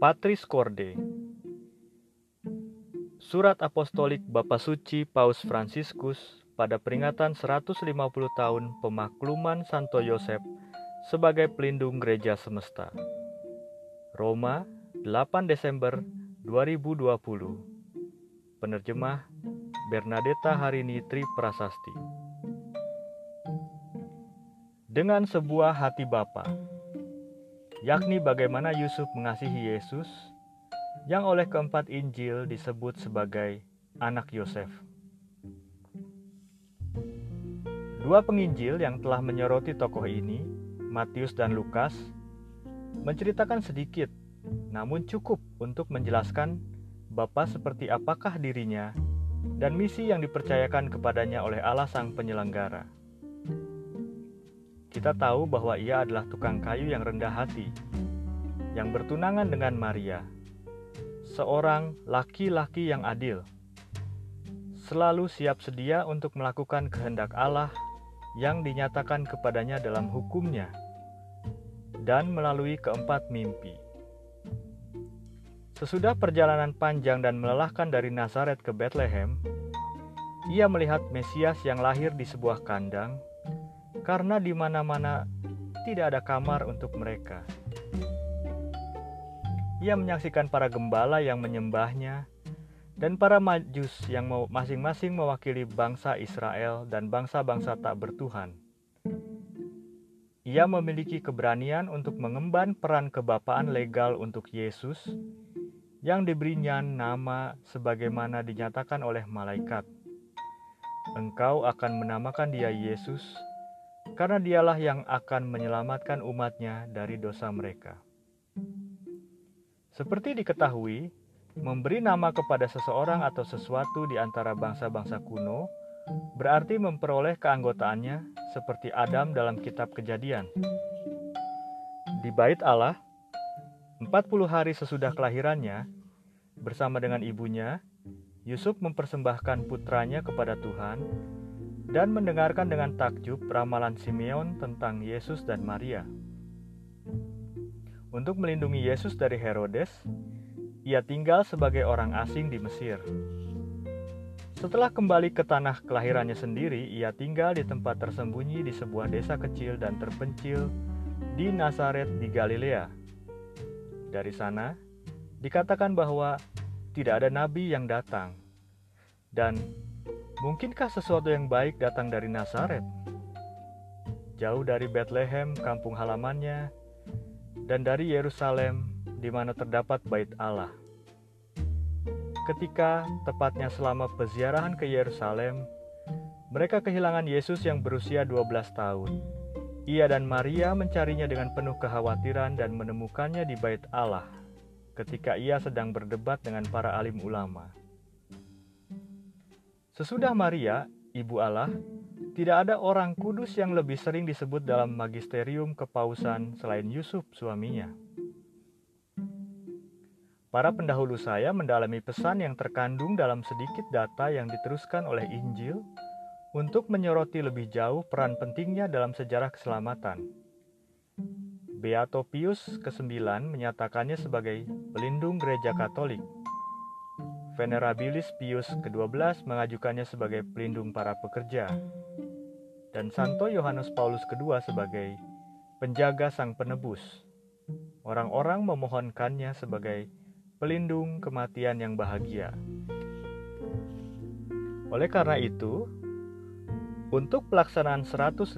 Patris Corde Surat Apostolik Bapa Suci Paus Fransiskus pada peringatan 150 tahun pemakluman Santo Yosef sebagai pelindung gereja semesta. Roma, 8 Desember 2020. Penerjemah Bernadetta Harini Tri Prasasti. Dengan sebuah hati Bapa, yakni bagaimana Yusuf mengasihi Yesus, yang oleh keempat Injil disebut sebagai anak Yosef. Dua penginjil yang telah menyoroti tokoh ini, Matius dan Lukas, menceritakan sedikit, namun cukup untuk menjelaskan Bapa seperti apakah dirinya dan misi yang dipercayakan kepadanya oleh Allah Sang Penyelenggara. Kita tahu bahwa ia adalah tukang kayu yang rendah hati, yang bertunangan dengan Maria, seorang laki-laki yang adil, selalu siap sedia untuk melakukan kehendak Allah yang dinyatakan kepadanya dalam hukumnya, dan melalui keempat mimpi. Sesudah perjalanan panjang dan melelahkan dari Nazaret ke Bethlehem, ia melihat Mesias yang lahir di sebuah kandang karena di mana-mana tidak ada kamar untuk mereka. Ia menyaksikan para gembala yang menyembahnya dan para majus yang masing-masing mewakili bangsa Israel dan bangsa-bangsa tak bertuhan. Ia memiliki keberanian untuk mengemban peran kebapaan legal untuk Yesus yang diberinya nama sebagaimana dinyatakan oleh malaikat. Engkau akan menamakan dia Yesus, karena dialah yang akan menyelamatkan umatnya dari dosa mereka. Seperti diketahui, memberi nama kepada seseorang atau sesuatu di antara bangsa-bangsa kuno berarti memperoleh keanggotaannya seperti Adam dalam kitab kejadian. Di bait Allah, 40 hari sesudah kelahirannya, bersama dengan ibunya, Yusuf mempersembahkan putranya kepada Tuhan dan mendengarkan dengan takjub ramalan Simeon tentang Yesus dan Maria. Untuk melindungi Yesus dari Herodes, ia tinggal sebagai orang asing di Mesir. Setelah kembali ke tanah kelahirannya sendiri, ia tinggal di tempat tersembunyi di sebuah desa kecil dan terpencil di Nazaret di Galilea. Dari sana, dikatakan bahwa tidak ada nabi yang datang, dan Mungkinkah sesuatu yang baik datang dari Nazaret? Jauh dari Bethlehem, kampung halamannya, dan dari Yerusalem, di mana terdapat bait Allah. Ketika tepatnya selama peziarahan ke Yerusalem, mereka kehilangan Yesus yang berusia 12 tahun. Ia dan Maria mencarinya dengan penuh kekhawatiran dan menemukannya di bait Allah ketika ia sedang berdebat dengan para alim ulama. Sesudah Maria, Ibu Allah, tidak ada orang kudus yang lebih sering disebut dalam magisterium kepausan selain Yusuf suaminya. Para pendahulu saya mendalami pesan yang terkandung dalam sedikit data yang diteruskan oleh Injil untuk menyoroti lebih jauh peran pentingnya dalam sejarah keselamatan. Beato Pius ke-9 menyatakannya sebagai pelindung gereja Katolik Venerabilis Pius ke-12 mengajukannya sebagai pelindung para pekerja, dan Santo Yohanes Paulus II sebagai penjaga sang penebus. Orang-orang memohonkannya sebagai pelindung kematian yang bahagia. Oleh karena itu, untuk pelaksanaan 150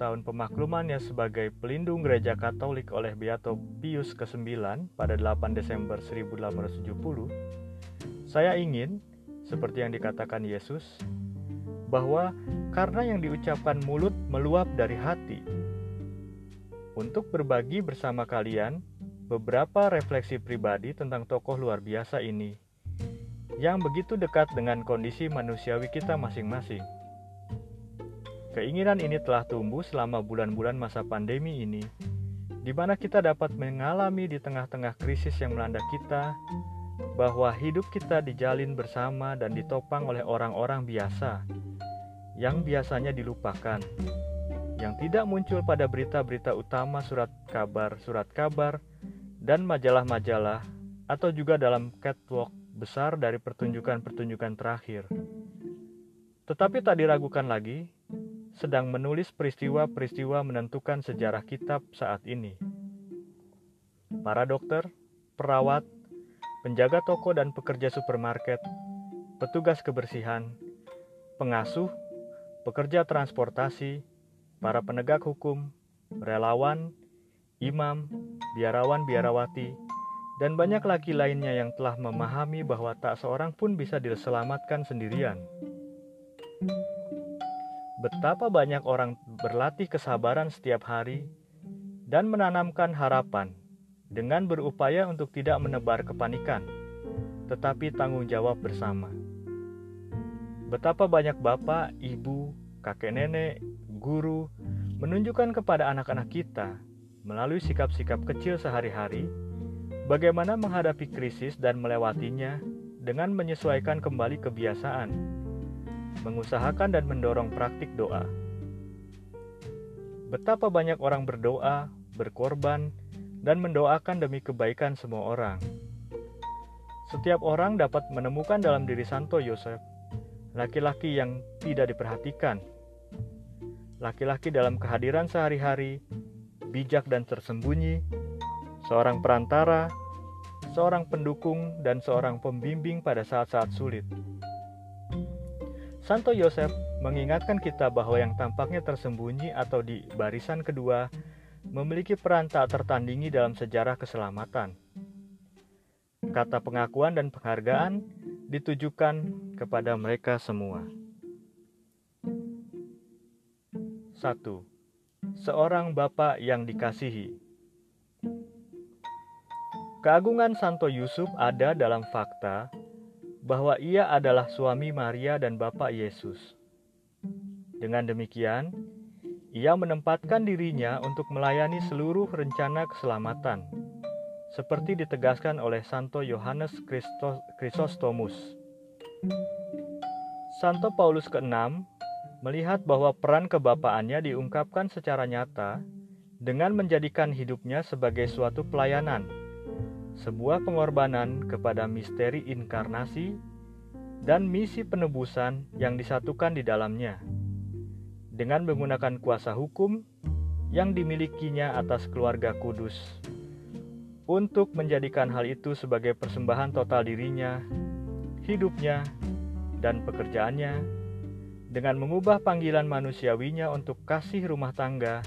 tahun pemaklumannya sebagai pelindung gereja Katolik oleh Beato Pius ke-9 pada 8 Desember 1870, saya ingin, seperti yang dikatakan Yesus, bahwa karena yang diucapkan mulut meluap dari hati. Untuk berbagi bersama kalian beberapa refleksi pribadi tentang tokoh luar biasa ini yang begitu dekat dengan kondisi manusiawi kita masing-masing. Keinginan ini telah tumbuh selama bulan-bulan masa pandemi ini, di mana kita dapat mengalami di tengah-tengah krisis yang melanda kita bahwa hidup kita dijalin bersama dan ditopang oleh orang-orang biasa yang biasanya dilupakan, yang tidak muncul pada berita-berita utama surat kabar-surat kabar dan majalah-majalah atau juga dalam catwalk besar dari pertunjukan-pertunjukan terakhir. Tetapi tak diragukan lagi, sedang menulis peristiwa-peristiwa menentukan sejarah kitab saat ini. Para dokter, perawat, penjaga toko dan pekerja supermarket, petugas kebersihan, pengasuh, pekerja transportasi, para penegak hukum, relawan, imam, biarawan-biarawati, dan banyak lagi lainnya yang telah memahami bahwa tak seorang pun bisa diselamatkan sendirian. Betapa banyak orang berlatih kesabaran setiap hari dan menanamkan harapan dengan berupaya untuk tidak menebar kepanikan, tetapi tanggung jawab bersama. Betapa banyak bapak, ibu, kakek nenek, guru menunjukkan kepada anak-anak kita melalui sikap-sikap kecil sehari-hari bagaimana menghadapi krisis dan melewatinya dengan menyesuaikan kembali kebiasaan, mengusahakan dan mendorong praktik doa. Betapa banyak orang berdoa, berkorban, dan mendoakan demi kebaikan semua orang. Setiap orang dapat menemukan dalam diri Santo Yosef laki-laki yang tidak diperhatikan, laki-laki dalam kehadiran sehari-hari, bijak dan tersembunyi, seorang perantara, seorang pendukung, dan seorang pembimbing pada saat-saat sulit. Santo Yosef mengingatkan kita bahwa yang tampaknya tersembunyi atau di barisan kedua memiliki peran tak tertandingi dalam sejarah keselamatan. Kata pengakuan dan penghargaan ditujukan kepada mereka semua. 1. Seorang bapak yang dikasihi. Keagungan Santo Yusuf ada dalam fakta bahwa ia adalah suami Maria dan Bapak Yesus. Dengan demikian, ia menempatkan dirinya untuk melayani seluruh rencana keselamatan, seperti ditegaskan oleh Santo Yohanes Chrysostomus. Santo Paulus ke-6 melihat bahwa peran kebapaannya diungkapkan secara nyata dengan menjadikan hidupnya sebagai suatu pelayanan sebuah pengorbanan kepada misteri inkarnasi dan misi penebusan yang disatukan di dalamnya. Dengan menggunakan kuasa hukum yang dimilikinya atas keluarga kudus, untuk menjadikan hal itu sebagai persembahan total dirinya, hidupnya, dan pekerjaannya, dengan mengubah panggilan manusiawinya untuk kasih rumah tangga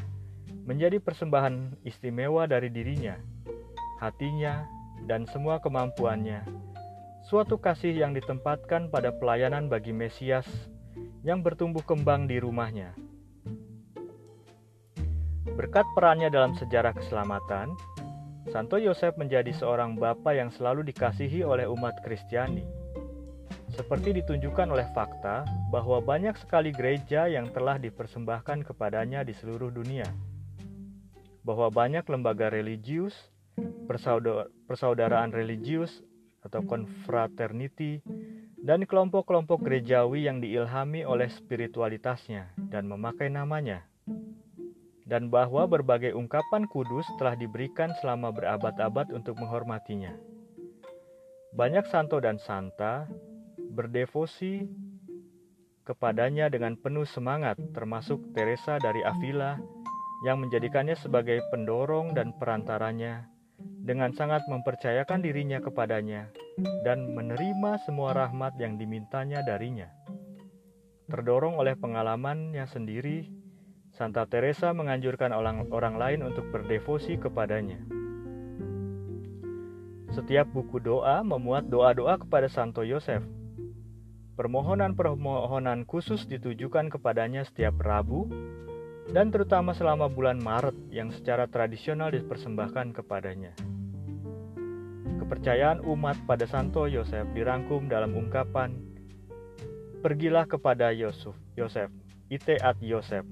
menjadi persembahan istimewa dari dirinya, hatinya, dan semua kemampuannya. Suatu kasih yang ditempatkan pada pelayanan bagi Mesias yang bertumbuh kembang di rumahnya. Berkat perannya dalam sejarah keselamatan, Santo Yosef menjadi seorang bapa yang selalu dikasihi oleh umat Kristiani. Seperti ditunjukkan oleh fakta bahwa banyak sekali gereja yang telah dipersembahkan kepadanya di seluruh dunia. Bahwa banyak lembaga religius persaudaraan religius atau confraternity, dan kelompok-kelompok gerejawi yang diilhami oleh spiritualitasnya dan memakai namanya. Dan bahwa berbagai ungkapan kudus telah diberikan selama berabad-abad untuk menghormatinya. Banyak santo dan santa berdevosi kepadanya dengan penuh semangat, termasuk Teresa dari Avila yang menjadikannya sebagai pendorong dan perantaranya dengan sangat mempercayakan dirinya kepadanya dan menerima semua rahmat yang dimintanya darinya. Terdorong oleh pengalamannya sendiri, Santa Teresa menganjurkan orang, orang lain untuk berdevosi kepadanya. Setiap buku doa memuat doa-doa kepada Santo Yosef. Permohonan-permohonan khusus ditujukan kepadanya setiap Rabu dan terutama selama bulan Maret yang secara tradisional dipersembahkan kepadanya. Kepercayaan umat pada Santo Yosef dirangkum dalam ungkapan Pergilah kepada Yosef, Yosef, ite at Yosef,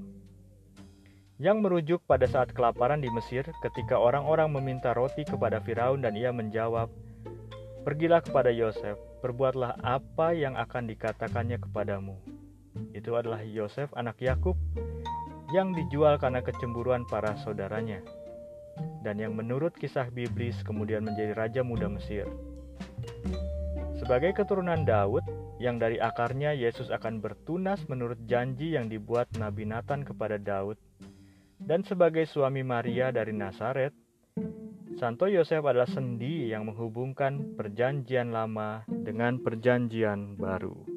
yang merujuk pada saat kelaparan di Mesir ketika orang-orang meminta roti kepada Firaun dan ia menjawab, Pergilah kepada Yosef, perbuatlah apa yang akan dikatakannya kepadamu. Itu adalah Yosef anak Yakub yang dijual karena kecemburuan para saudaranya. dan yang menurut kisah biblis kemudian menjadi raja muda Mesir. Sebagai keturunan Daud, yang dari akarnya Yesus akan bertunas menurut janji yang dibuat Nabi Nathan kepada Daud, dan sebagai suami Maria dari Nazaret, Santo Yosef adalah sendi yang menghubungkan perjanjian lama dengan perjanjian baru.